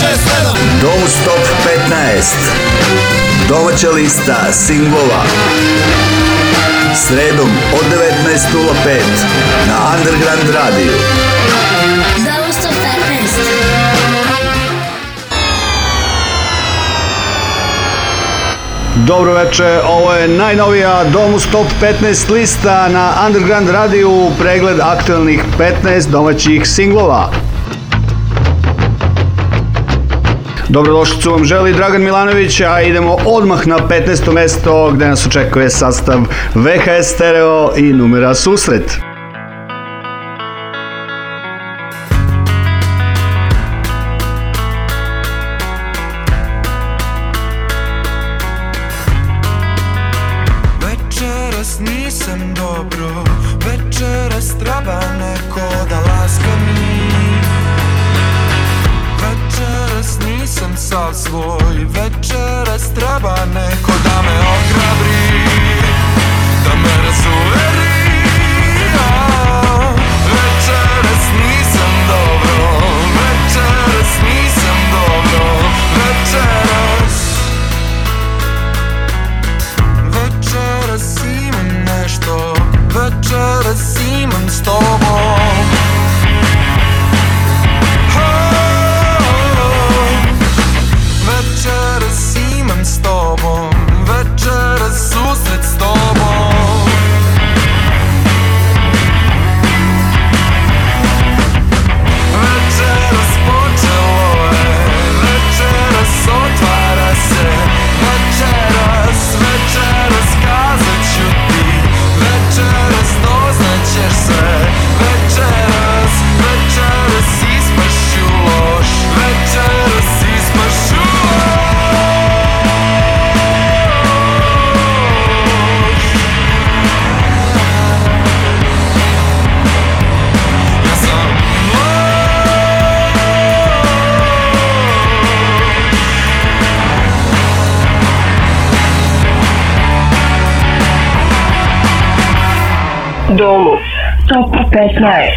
Dom Stop 15 Domaća lista singlova Sredom od 19.05 na Underground Radio Dom da, Stop Dobro veče, ovo je najnovija Domus Top 15 lista na Underground Radio pregled aktuelnih 15 domaćih singlova. Dobrodošlicu vam želi Dragan Milanović, a idemo odmah na 15. mesto gde nas očekuje sastav VHS Stereo i numera Susret. domu. To opet ne.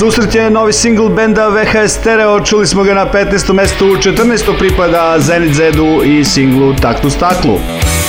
susret je novi singl benda VHS Stereo, čuli smo ga na 15. mestu, 14. pripada Zenit Zedu i singlu Taktu Staklu. Taktu Staklu.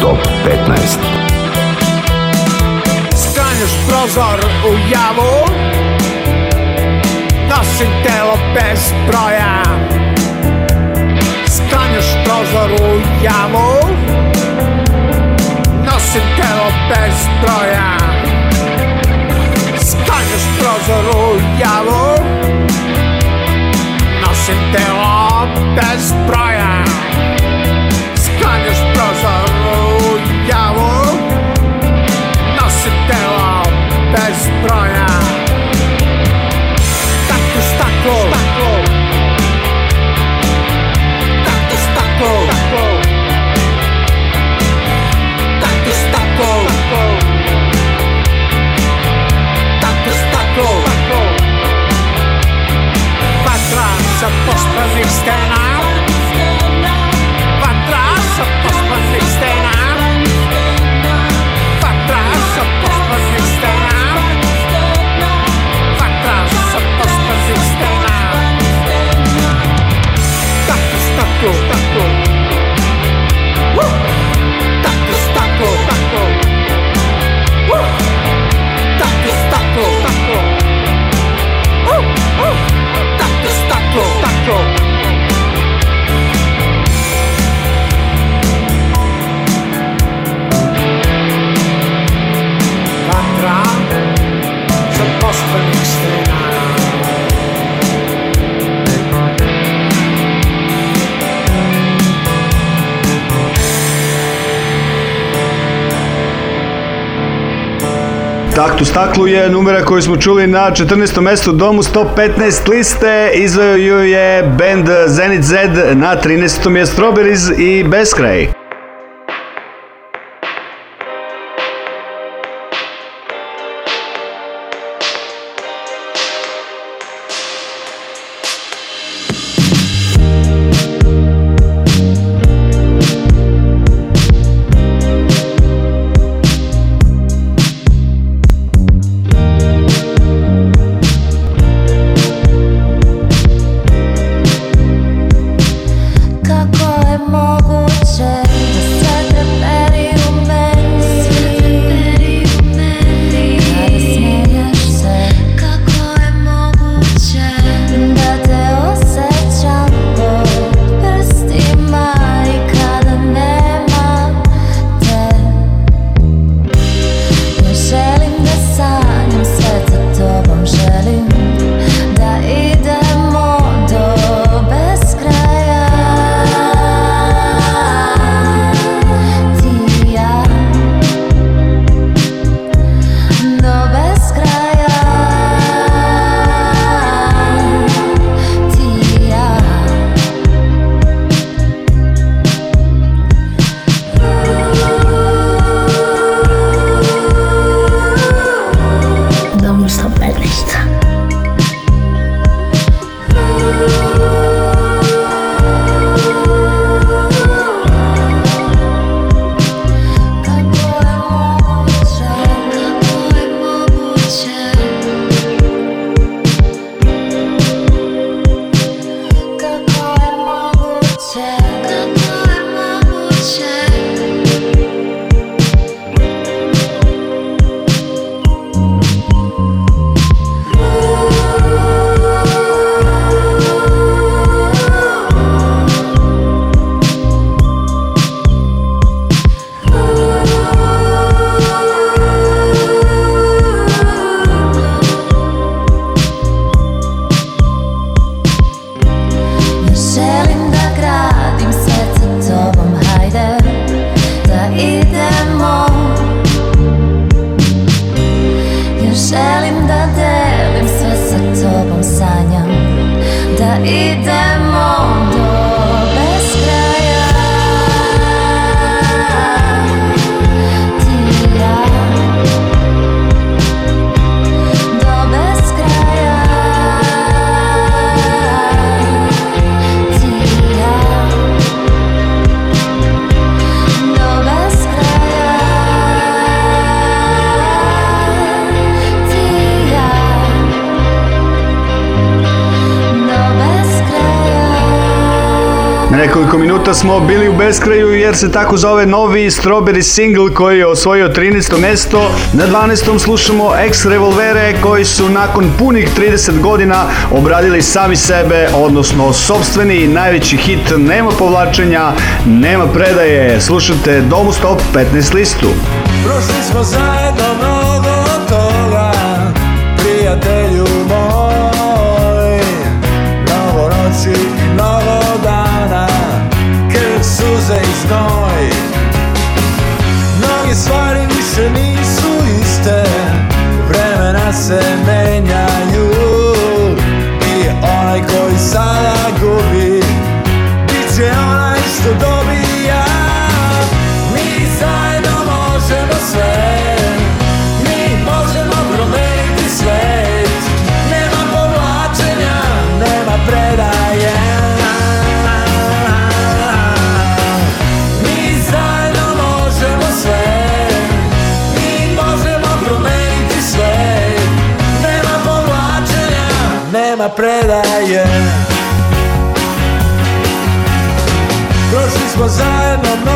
Το πετρέλαιο. Σκάνεσπροζό, ο Ιαβό. Νασιτέο, πετσπράια. Σκάνεσπροζό, ο Ιαβό. Νασιτέο, πετσπράια. Σκάνεσπροζό, ο Ιαβό. Νασιτέο, πετσπράια. Σκάνεσπροζό, ο Ιαβό. Νασιτέο, posso neste ar. Vá atrás, posso neste ar. Vá atrás, posso neste ar. Vá atrás, posso neste ar. Tá, tá, tá, tá, Taktu Staklu je numera koju smo čuli na 14. mestu domu 115 liste, izveo ju je band Zenit Z na 13. je Strawberries i Beskraj. smo bili u beskraju jer se tako zove novi Strawberry single koji je osvojio 13. mesto. Na 12. slušamo X Revolvere koji su nakon punih 30 godina obradili sami sebe, odnosno sobstveni najveći hit Nema povlačenja, nema predaje. Slušate Domu Stop 15 listu. Prošli smo zajedno ona predaje Prošli smo zajedno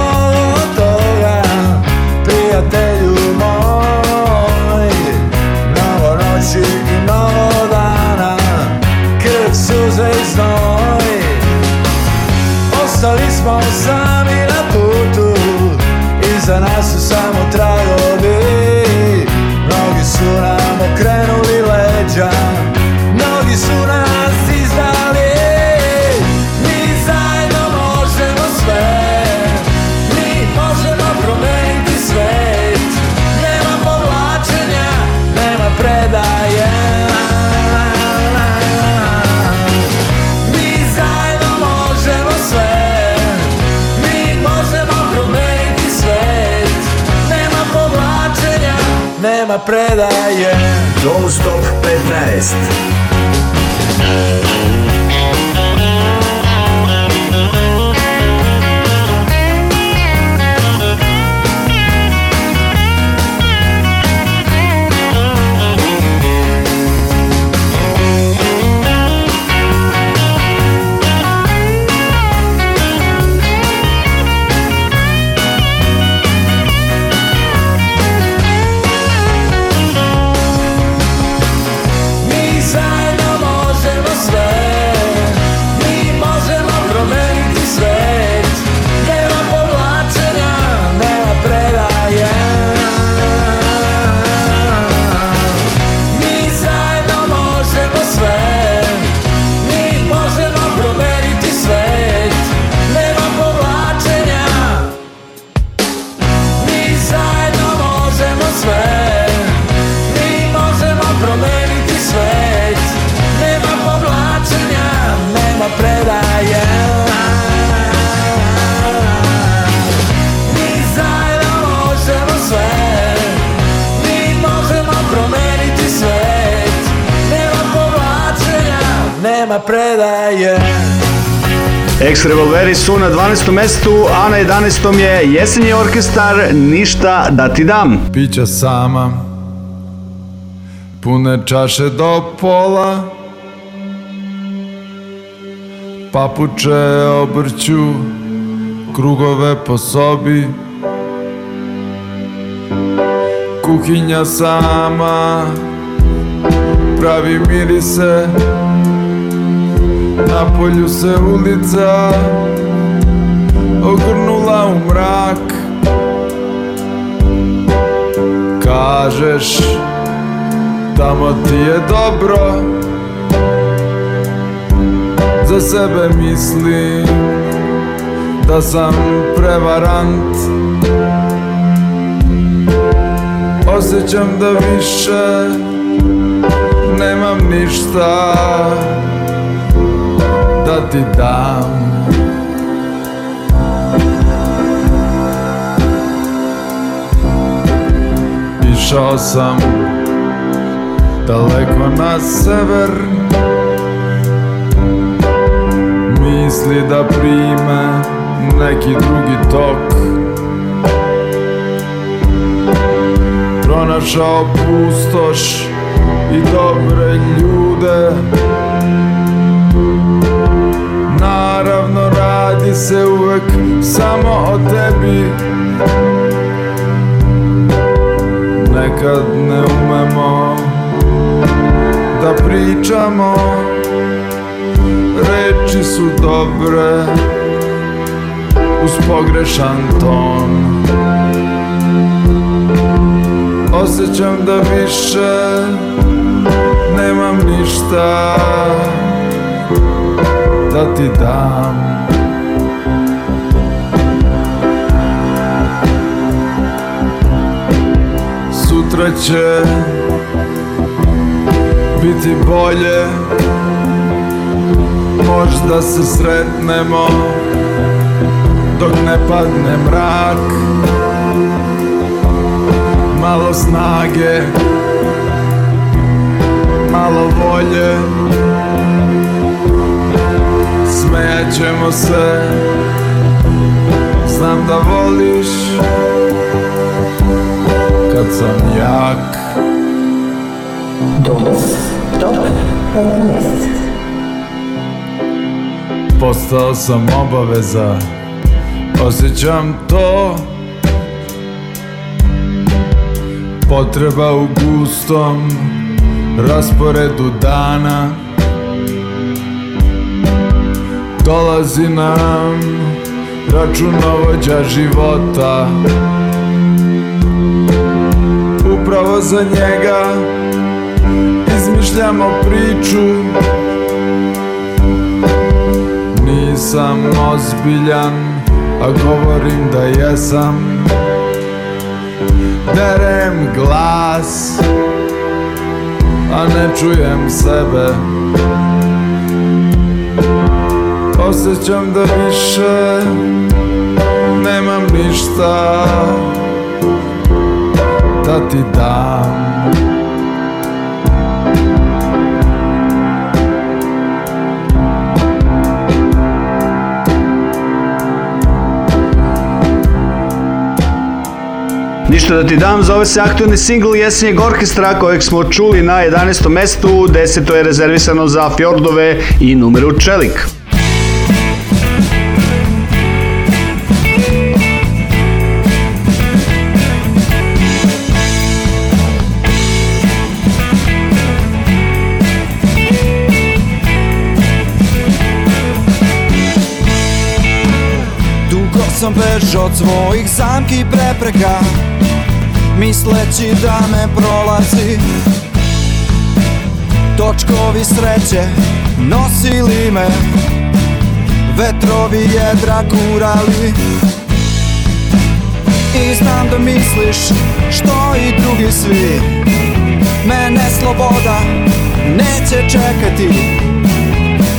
predaje Non stop 15 Ex-revolveri su na 12. mestu, a na 11. je Jesenji orkestar Ništa da ti dam. Pića sama, pune čaše do pola, papuče obrću, krugove po sobi, kuhinja sama, pravi mirise, Na polju se ulica Ogrnula u mrak Kažeš Tamo ti je dobro Za sebe mislim Da sam prevarant Osjećam da više Nemam ništa da ti dam Išao sam daleko na sever Misli da prime neki drugi tok Pronašao pustoš i dobre ljude radi se uvek samo o tebi Nekad ne umemo da pričamo Reči su dobre uz pogrešan ton Osjećam da više nemam ništa da ti dam sutra će biti bolje Možda se sretnemo dok ne padne mrak Malo snage, malo volje Smejat ćemo se, znam da voliš kad sam jak Dobar, dobar, dobar mjesec Postao sam obaveza Osjećam to Potreba u gustom Rasporedu dana Dolazi nam Računovođa života upravo za njega Izmišljamo priču Nisam ozbiljan, a govorim da jesam Derem glas, a ne čujem sebe Osjećam da više nemam ništa ti dam Ništa da ti dam, zove se aktualni singl Jesenjeg orkestra kojeg smo čuli na 11. mestu, 10. je rezervisano za Fjordove i numeru Čelik. sam bež od svojih zamki prepreka Misleći da me prolazi Točkovi sreće nosili me Vetrovi jedra kurali I znam da misliš što i drugi svi Mene sloboda neće čekati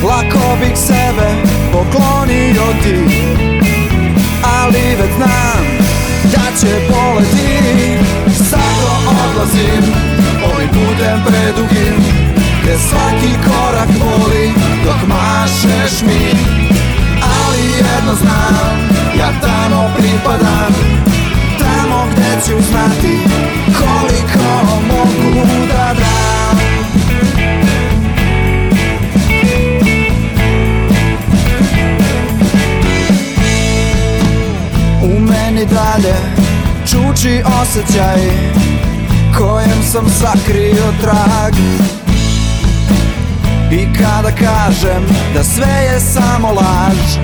Lako bih sebe poklonio ti i već znam da će poleti Zato odlazim ovim putem predugim Gde svaki korak voli dok mašeš mi Ali jedno znam, ja tamo pripadam Tamo gde ću znati koliko mogu da dam i dalje čuči osjećaj Kojem sam sakrio trag I kada kažem da sve je samo laž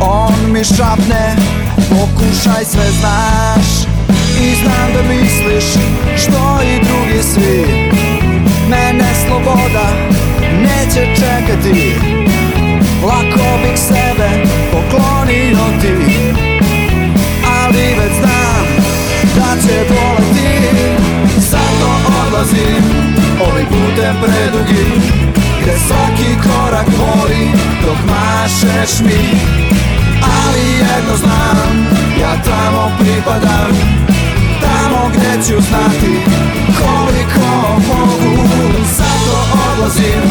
On mi šapne pokušaj sve znaš I znam da misliš što i drugi svi Mene sloboda neće čekati Lako bih sebe poklonio ti ali već znam da će boleti Zato odlazim ovim putem predugim Gde svaki korak boli dok mašeš mi Ali jedno znam, ja tamo pripadam Tamo gdje ću znati koliko mogu Zato odlazim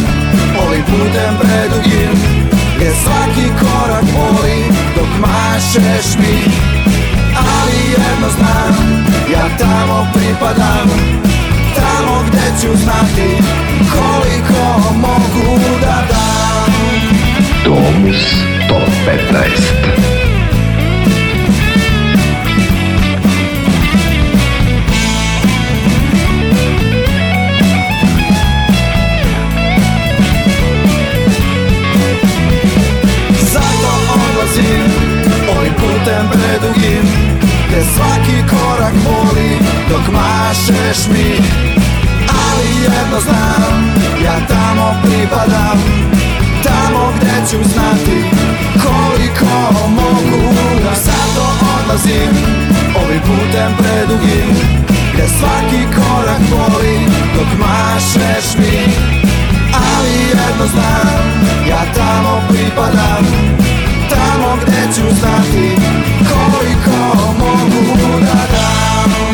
ovim putem predugim Gdje svaki korak boli dok mašeš mi ali jedno znam Ja tamo pripadam, tamo gde ću znati Koliko mogu da dam Domus Top 15 putem predugim Gde svaki korak boli dok mašeš mi Ali jedno znam, ja tamo pripadam Tamo gde ću znati koliko mogu Zato odlazim ovim putem predugim Gde svaki korak boli dok mašeš mi Ali jedno znam, ja tamo pripadam Tamo gde ću znati koliko mogu da dam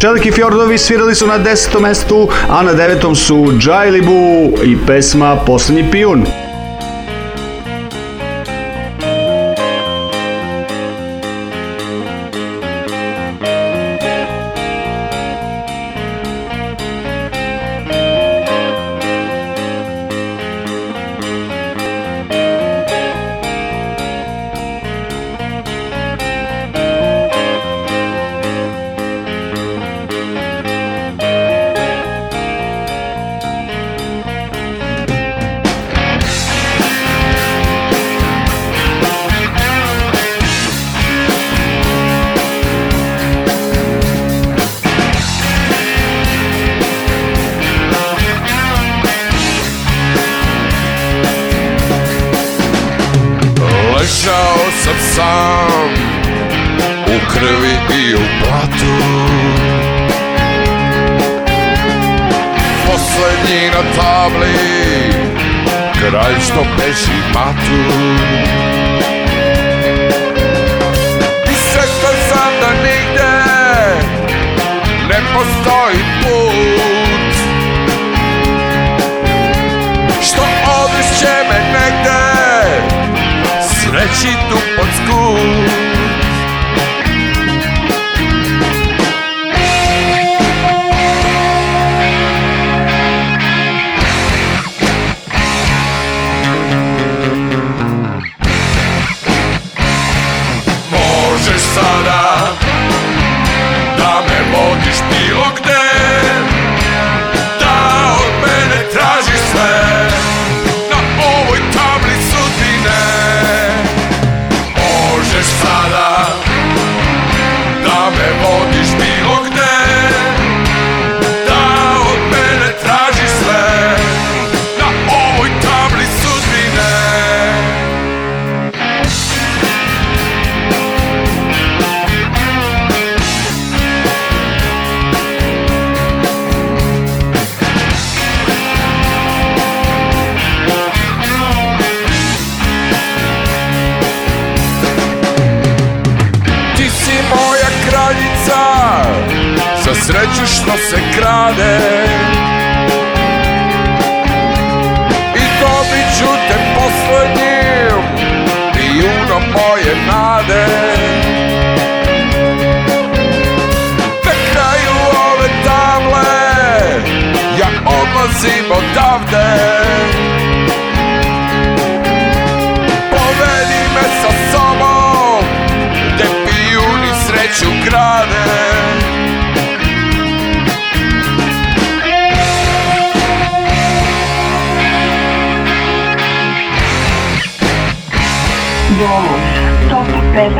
Čeliki Fjordovi svirali su na 10. mestu, a na 9. su Džajlibu i pesma Poslednji pijun.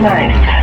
tonight.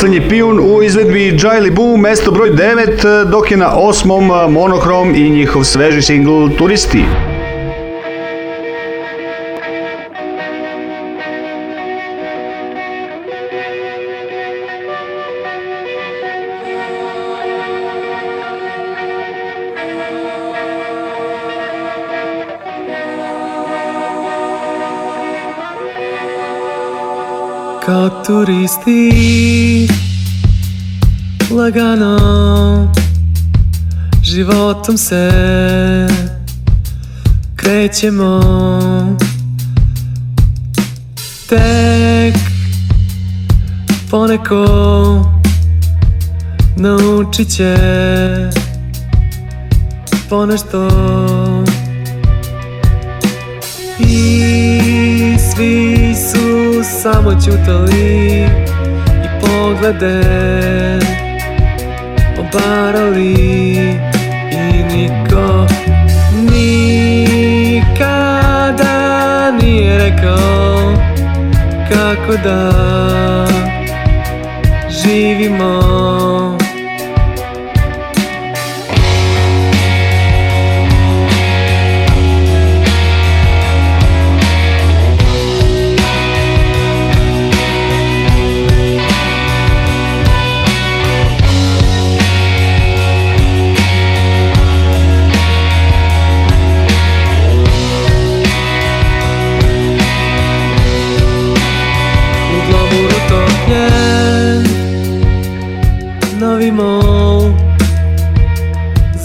poslednji pijun u izvedbi Jaili Boo, mesto broj 9, dok je na osmom Monokrom i njihov sveži singl Turisti. turisti Lagano Životom se Krećemo Tek Poneko Naučit će Ponešto I svi samo ćutali i poglede obarali i niko nikada nije rekao kako da živimo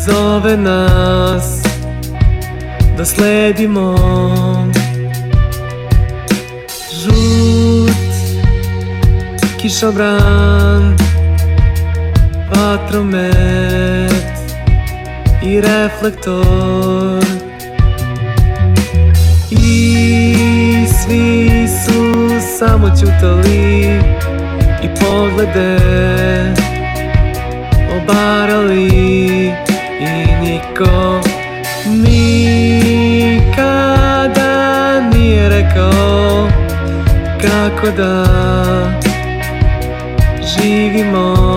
zove nas Da sledimo Žut Kišobran Vatromet I reflektor I svi su samo ćutali I poglede Obarali rekao Nikada nije rekao Kako da živimo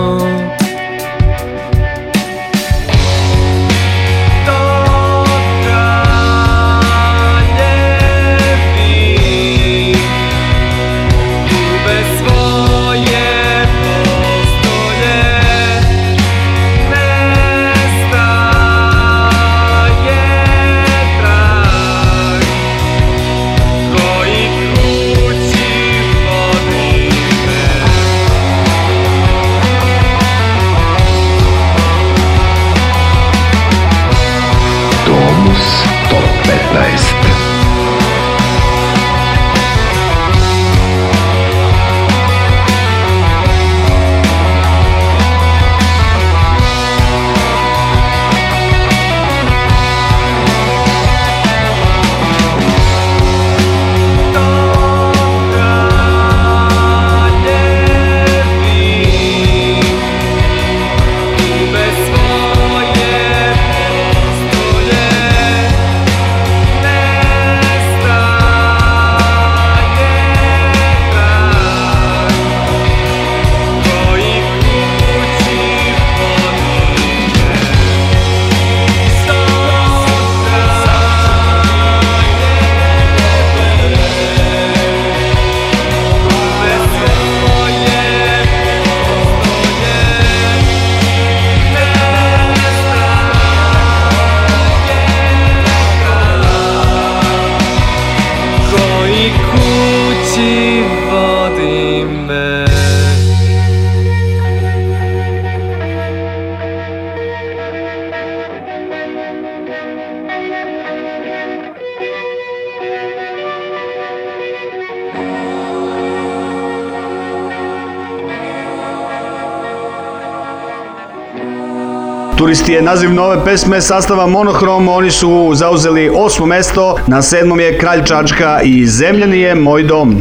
isti je naziv nove pesme sastava Monohrom, oni su zauzeli osmo mesto, na sedmom je Kralj Čačka i Zemljani je moj dom.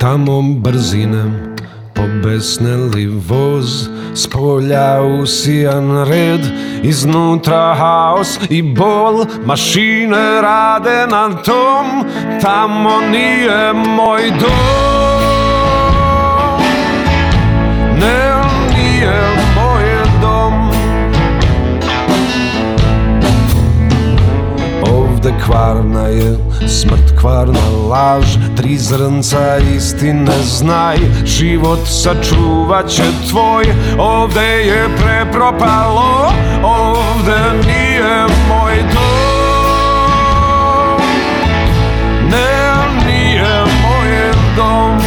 Tamo brzinom pobesneli voz S polja usijan red, iznutra haos i bol Mašine rade na tom, tamo nije moj dom Ne, nije moj dom Ovde kvarna je smrt kvarna laž Tri zrnca istine znaj Život sačuvat će tvoj Ovde je prepropalo Ovde nije moj dom Ne, nije moj dom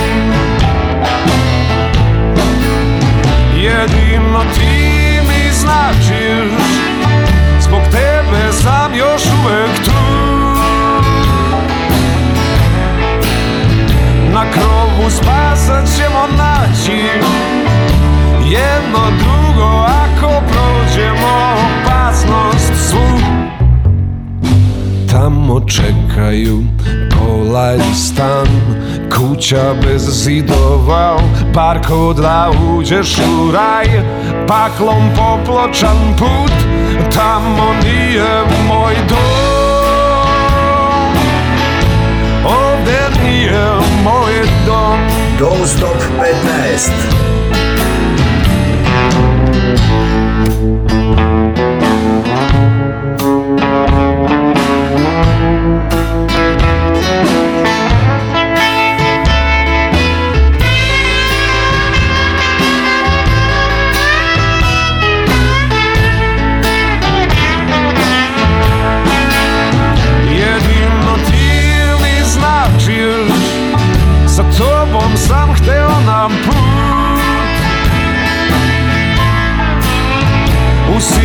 Jedino ti mi značiš Zbog tebe sam još uvek tu U spasa ćemo naći jedno drugo ako prođemo opasnost svu Tamo čekaju polaj stan Kuća bez zidova Park odla uđeš u raj Paklom popločan put Tamo nije moj dom ije moj dom Dom Stop 15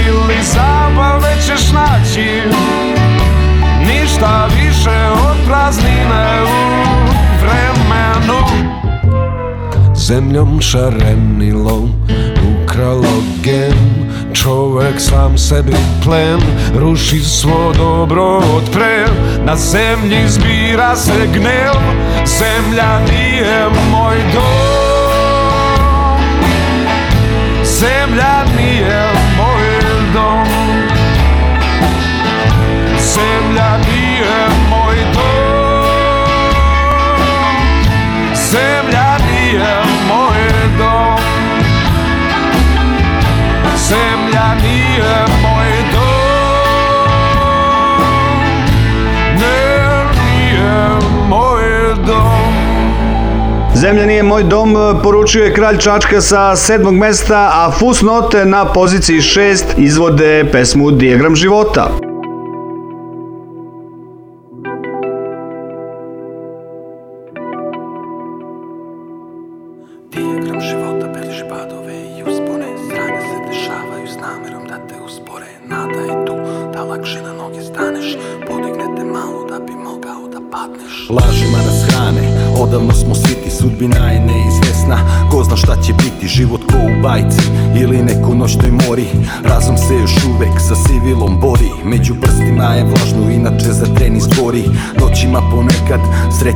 ili zabave ćeš naći Ništa više od praznine u vremenu Zemljom šarenilom ukralo gen Čovek sam sebi plen Ruši svo dobro od pre Na zemlji zbira se gnev Zemlja nije moj dom Zemlja nije Zemlja nije moj dom Zemlja nije moj dom Ne, nije moj dom Zemlja nije moj dom, poručio je kralj Čačka sa sedmog mesta, a Fusnote na poziciji šest izvode pesmu Diagram života.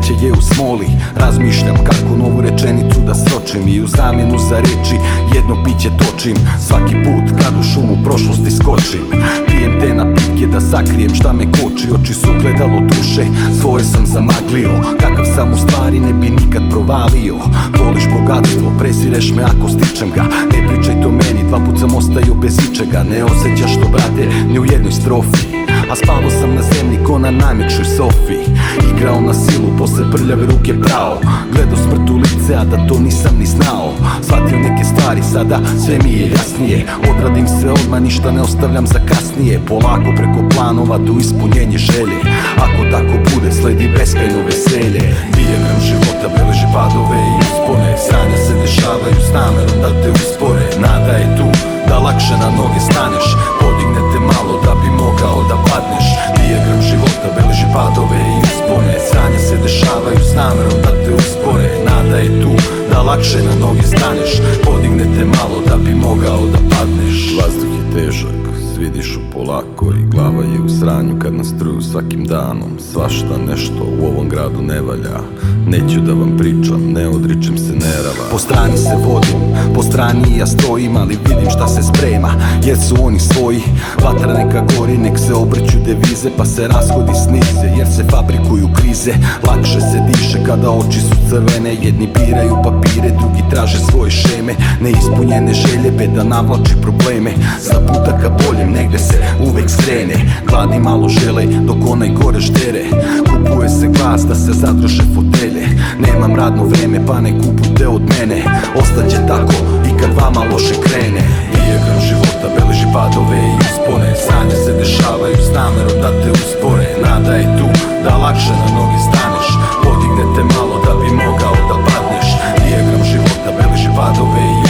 sreće je u smoli Razmišljam kako novu rečenicu da sročim I u zamjenu za reči jedno piće točim Svaki put kad u šumu prošlosti skočim Pijem te napitke da sakrijem šta me koči Oči su gledalo duše, svoje sam zamaglio Kakav sam u stvari ne bi nikad provalio Voliš bogatstvo, presireš me ako stičem ga Ne pričaj to meni, dva put sam ostao bez ičega Ne osjećaš to brate, ni u jednoj strofi A spavao sam na zemlji ko na najmećoj sofi Igrao na silu, posle prljave ruke prao Gledao smrt u lice, a da to nisam ni znao Shvatio neke stvari, sada sve mi je jasnije Odradim sve odmah, ništa ne ostavljam za kasnije Polako preko planova do ispunjenje želje Ako tako bude, sledi beskrajno veselje Dijenem života beleži padove i uspone Sanja se dešavaju s namerom da te uspore Nada je tu, da lakše na noge staneš Podignete malo da bi kao da padneš Dijagram života beleži padove i uspone Sranja se dešavaju s namerom da te uspore Nada je tu da lakše na noge staneš Podigne te malo da bi mogao da padneš Vazduh je težak vidiš polako i glava je u sranju kad nas truju svakim danom Svašta nešto u ovom gradu ne valja Neću da vam pričam, ne odričem se nerava Po strani se vodim, po strani ja stojim Ali vidim šta se sprema, jer su oni svoji Vatra neka gori, nek se obrću devize Pa se rashodi snize, jer se fabrikuju krize Lakše se diše kada oči su crvene Jedni biraju papire, drugi traže svoje šeme Neispunjene želje, beda navlači probleme Za ka bolje krenem Negde se uvek skrene Gladni malo žele dok onaj gore ždere Kupuje se glas da se zatroše fotelje Nemam radno vreme pa ne kupujte od mene Ostaće tako i kad vama loše krene Dijagram života beleži padove i uspone Sanje se dešavaju s namerom da te uspore Nada je tu da lakše na noge staneš Podigne te malo da bi mogao da padneš Dijagram života beleži padove i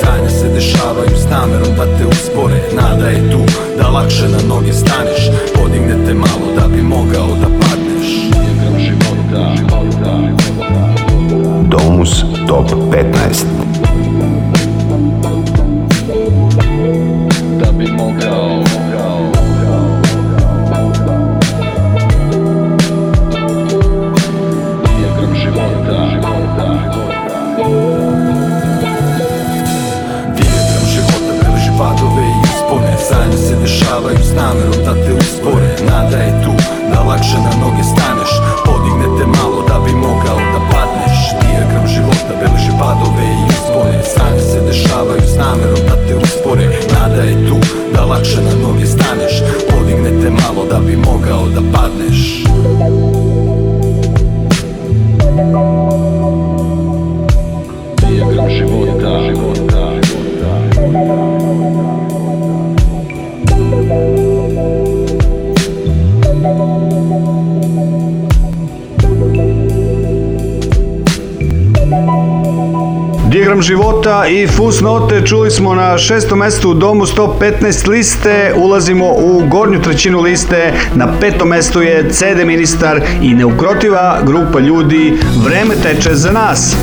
Sranja se dešavaju s namerom da te uspore Nada je tu da lakše na noge staneš Podigne te malo da bi mogao da padneš života, života, života. Domus Top 15 Da bi mogao brže na noge staneš Podignete malo da bi mogao da padneš Dijagram života beleži padove i uspone Sanje se dešavaju s namerom da te uspore Nada je tu da lakše na noge staneš Podignete malo da bi mogao da padneš Igram života i fusnote čuli smo na šestom mestu u domu 115 liste, ulazimo u gornju trećinu liste, na petom mestu je CD ministar i neukrotiva grupa ljudi, vreme teče za nas.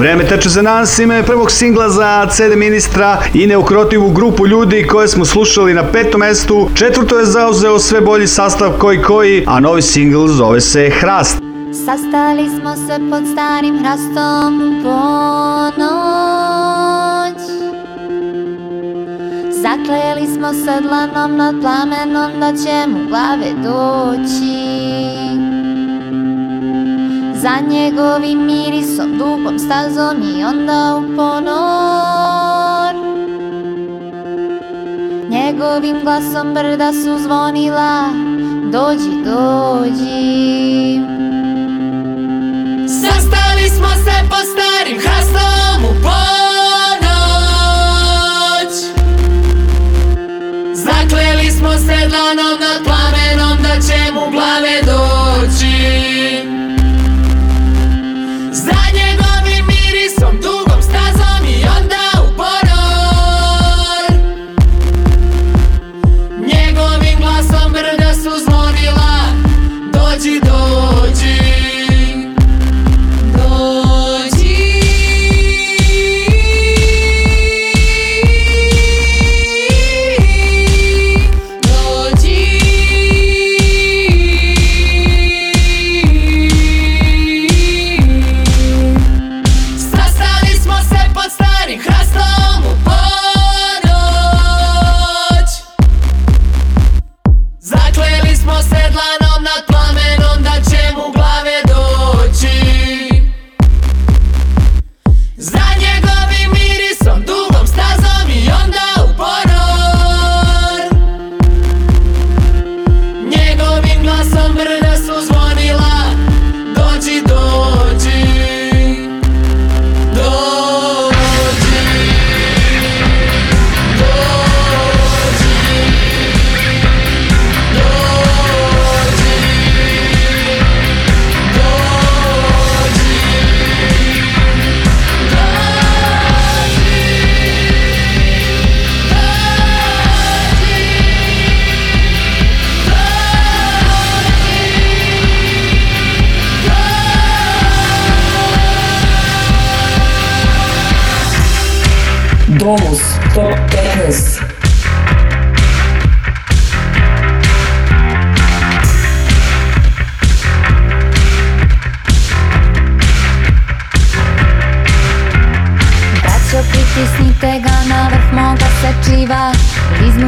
Vreme teče za nas, ime prvog singla za CD ministra i neukrotivu grupu ljudi koje smo slušali na petom mestu. Četvrto je zauzeo sve bolji sastav koji koji, a novi singl zove se Hrast. Sastali smo se pod starim hrastom po ponoć Zakleli smo se dlanom nad plamenom da će glave doći Za njegovim mirisom, dugom stazom i onda u ponor Njegovim glasom brda su zvonila Dođi, dođi Sastali smo se po starim hrastom u ponoć Zakleli smo se dlanom nad plamenom Da će mu glave doći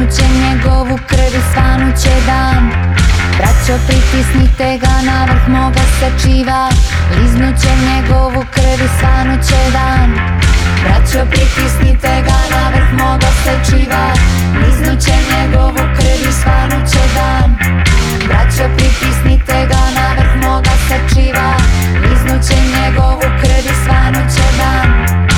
Stanuće njegovu krvi, svanuće dan Braćo, pritisnite ga na vrh moga sačiva Liznuće njegovu krvi, svanuće dan Braćo, pritisnite ga na vrh moga sačiva Liznuće njegovu krvi, svanuće dan Braćo, pritisnite ga na vrh moga sačiva Liznuće njegovu krvi, svanuće dan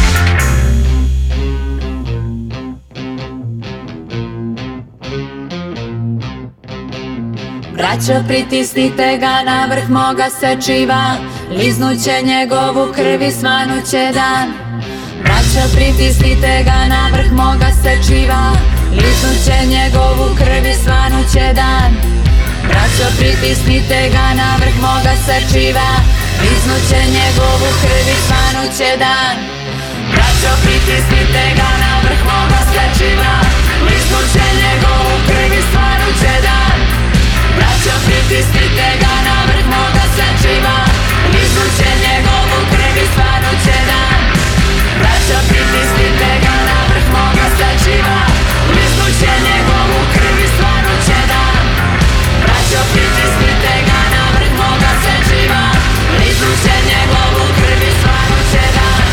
Braćo, pritisnite ga na vrh moga sečiva Liznuće njegovu krvi, svanuće dan Braćo, pritisnite ga na vrh moga sečiva Liznuće njegovu krvi, svanuće dan Braćo, pritisnite ga na vrh moga sečiva Liznuće njegovu krvi, svanuće dan Braćo, pritisnite ga na vrh moga sečiva Liznuće njegovu krvi, svanuće dan Pritisnite ga na vrh moga sačima Izvuće njegovu krvi i će dan Braća pritisnite ga na vrh moga sačima Izvuće njegovu krvi i će dan Braća pritisnite ga na vrh moga sačima Izvuće njegovu krvi i će dan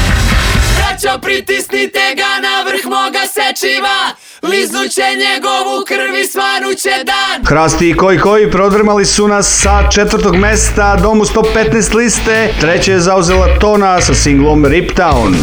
Braća pritisnite ga na vrh moga sečiva Liznuće njegovu krv i svanuće dan Krasti i koji koji prodrmali su nas sa četvrtog mesta Domu 115 liste Treće je zauzela Tona sa singlom Riptown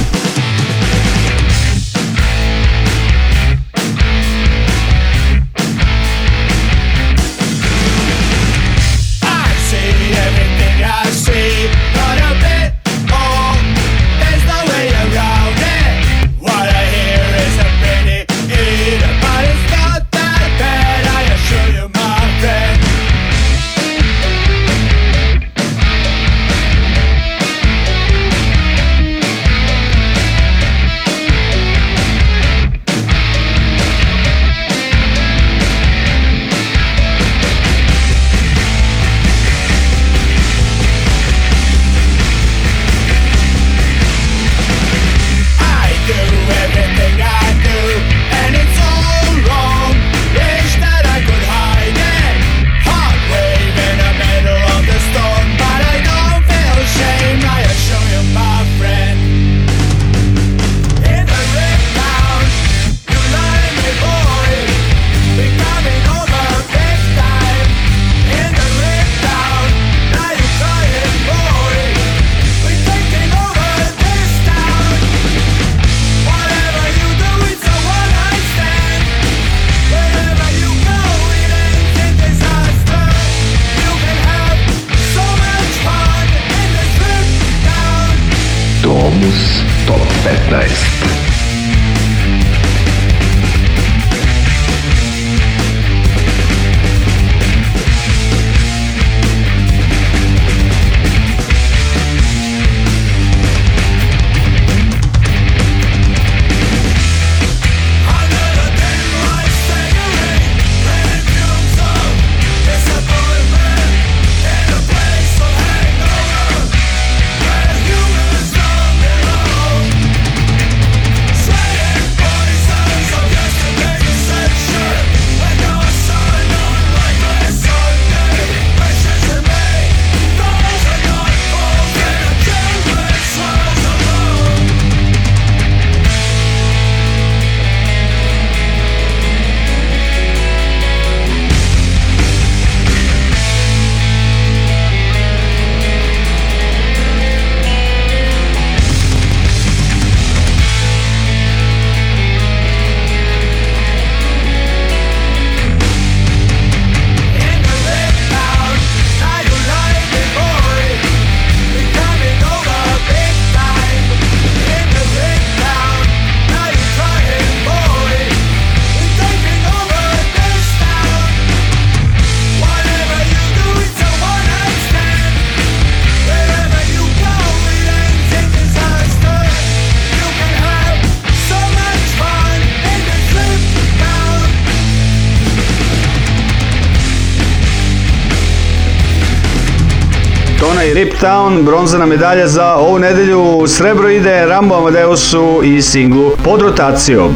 Cape Town, bronzana medalja za ovu nedelju. Srebro ide Rambo Amadeusu i singlu pod rotacijom.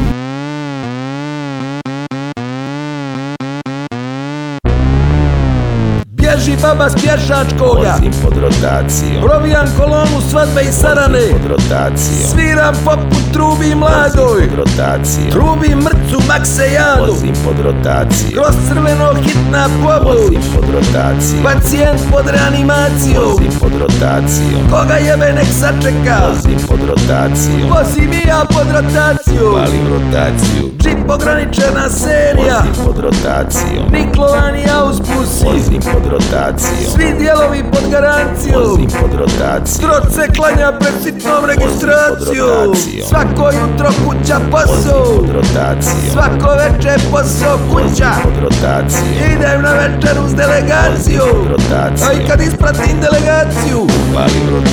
bježi baba s pješačkoga Vozim pod rotacijom Provijam kolonu svadbe i sarane Vozim pod rotacijom Sviram poput trubi mladoj Vozim pod rotacijom Trubi mrcu maksejanu Vozim pod rotacijom Kroz crveno hitna pobuć Vozim pod rotacijom Pacijent pod reanimacijom Vozim pod rotacijom Koga jebe nek sačeka Vozim pod rotacijom Vozim i ja pod rotacijom Valim rotaciju čip ograničena serija pod rotacijom Niklovani auspusi Vozim pod rotacijom Svi dijelovi pod garanciju Vozim pod rotacijom Trot se klanja pred sitnom registracijom Svako jutro kuća posao pod rotacijom Svako večer posao kuća pod rotacijom Idem na večeru s delegacijom pod rotacijom A i kad ispratim delegaciju Palim rotacijom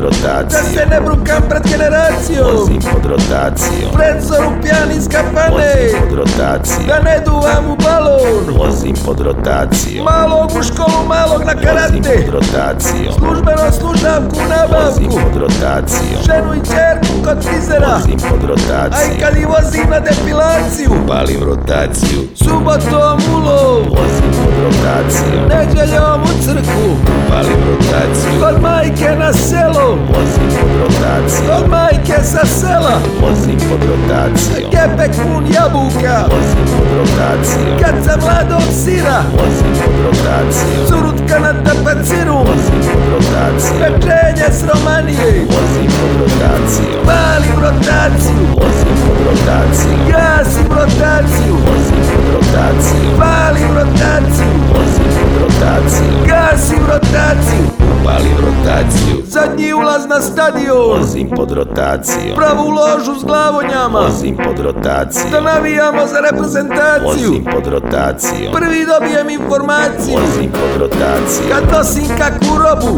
pod rotaciju Da se ne brukam pred generacijom Vozim pod rotaciju Predzoru pijan iz kafane Vozim pod rotaciju Da ne duvam u balon Vozim pod rotaciju Malog u školu, malog na karate Vozim pod rotaciju Službeno služavku na banku Vozim pod rotaciju Ženu i čerku kod frizera Vozim pod rotaciju A i kad i vozim na depilaciju Palim rotaciju Subotom ulov Vozim pod rotaciju Nedjeljom u crku Palim rotaciju Kod majke na selo Marcelo, młodzi podrotacy O Majkę Sasela, młodzi podrotacy Kepek pun jabłka, młodzi podrotacy Kaca mlada od syra, młodzi podrotacy Curutka na tapacyru, młodzi podrotacy Peczenie z Romanii, młodzi podrotacy Mali w rotacji, młodzi podrotacy Gasi w rotacji, młodzi podrotacy Pali w rotacji, młodzi podrotacy rotáciu. v rotáciu. v rotáciu. Zadní úlaz na stadion. Lzím pod rotáciu. Pravú ložu s glavoňama. Lzím pod rotáciu. Da za reprezentaciju. Lzím pod rotáciu. Prvi dobijem informaciju. Lzím pod rotáciu. Katosinka nosim kakvu robu.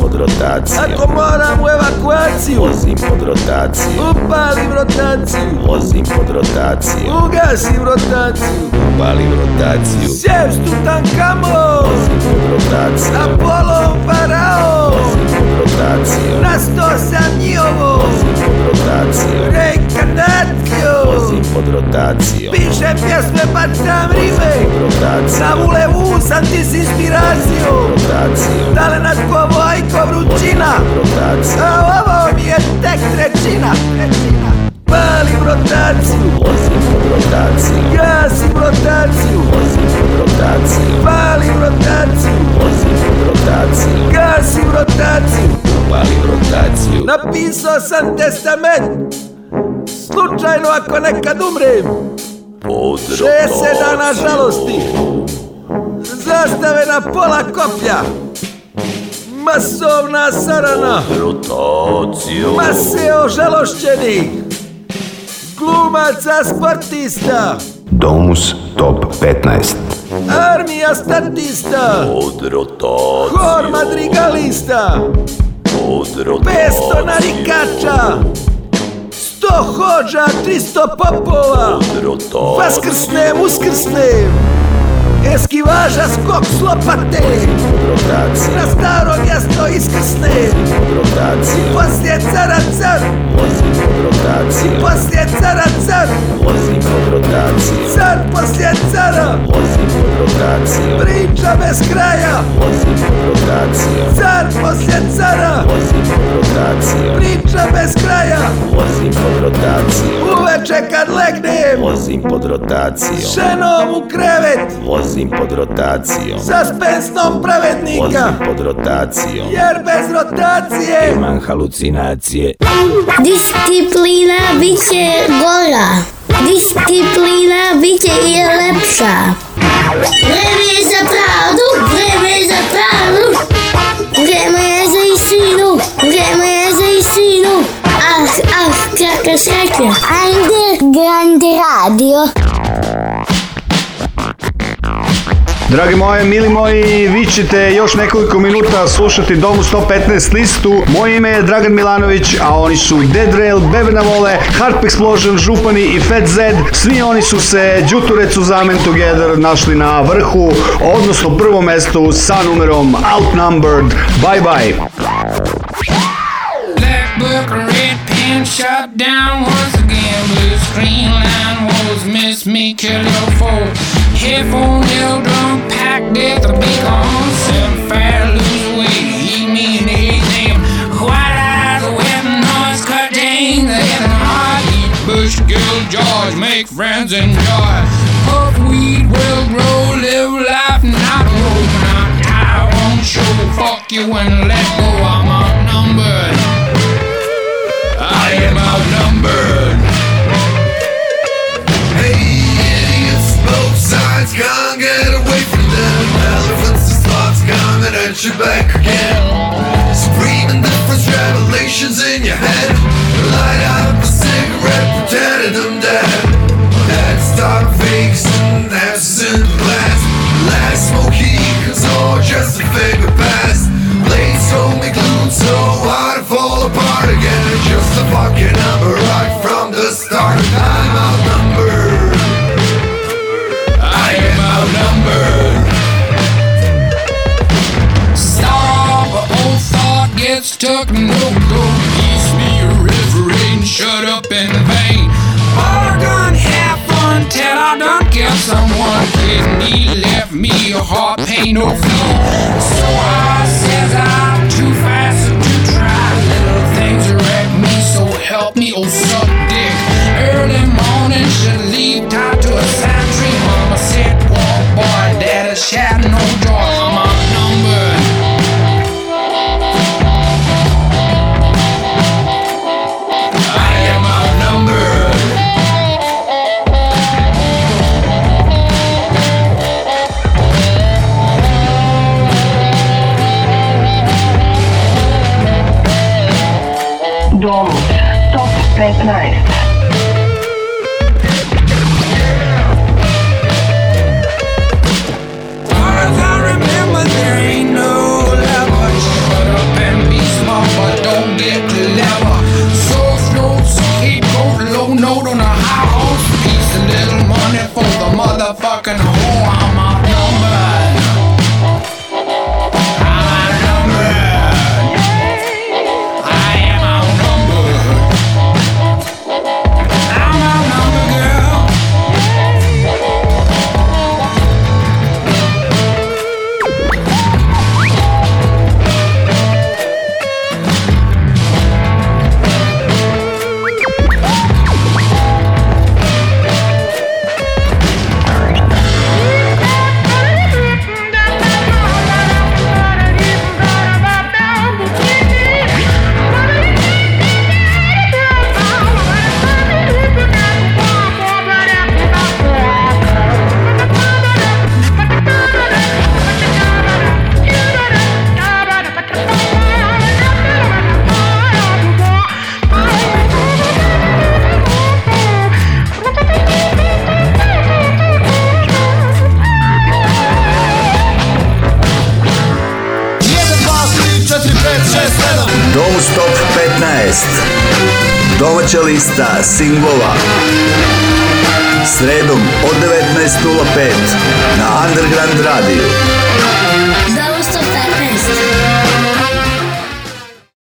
pod rotáciu. Ako moram u evakuaciju. Lzím pod Upali v rotaciju. Lozim pod rotaciju. Ugasim rotaciju. Upalim rotaciju. Sjevstu kamo. Apollo Apollo Parao Na sto sam i ovo Rekarnaciju Pišem pjesme bacam pa rime Sam u levu sam ti s inspiraciju Dale nad kovo ajko vrućina A ovo mi je tek trećina Palim rotaciju rotaciju Gasim rotaciju Vozim rotaciju Palim rotaciju Vozim rotaciju Gasim rotaciju Palim rotaciju Napisao sam testament Slučajno ako nekad umrem Pod Šest dana žalosti Zastave na pola koplja Masovna sarana Rotaciju Mase ožalošćenih glumaca skvartista Domus Top 15 Armija statista Od rotacije Hor madrigalista Od rotacije Pesto narikača Sto hođa, tristo popova Od rotacije Vaskrsnem, uskrsnem Eskivaža skok s lopate Rotacija Na staro mjesto iskrsne Rotacija Poslije cara car Rotacija pod rotacijom Poslije cara car Vozi pod rotacijom Car poslije cara Vozi pod rotacijom Priča bez kraja Vozi pod rotacijom Car poslije cara Vozi pod rotacijom Priča bez kraja Vozi pod rotacijom Uveče kad legnem Vozim pod rotacijom Ženom u krevet Vozim pod rotacijom Sa spensnom pravednika Vozim pod rotacijom Jer bez rotacije Imam halucinacije This TV Disciplina bit će gora. Disciplina bit će i lepša. Vreme je za pravdu, vreme je za pravdu. Vreme je za istinu, vreme je za istinu. Ah, ah, kakva sreća. Ande Grande Radio. Dragi moje, mili moji, vi ćete još nekoliko minuta slušati Domu 115 listu. Moje ime je Dragan Milanović, a oni su Dead Rail, Bebena Vole, Harp Explosion, Župani i Fat Z. Svi oni su se Đuturecu Zamen Together našli na vrhu, odnosno prvom mestu sa numerom Outnumbered. Bye bye. Black book, red pen, shot down was Green line walls miss me, kill your foe. Here for nail drum, pack death the big on Seven fair, lose weight, eat me in the name. White eyes, wet noise, curtain, the hidden heart. Eat Bush, Gil, George, make friends, enjoy. Puff weed will grow, live life, not hope, My die, won't show. Fuck you and let go. i Revelations in your head. Light up. talking, not go east me a river and shut up in the vein. I done have fun till I not killed someone, and he left me a heart pain, no fear. So I says I'm too fast to try. Little things wreck me, so help me, oh suck dick. Early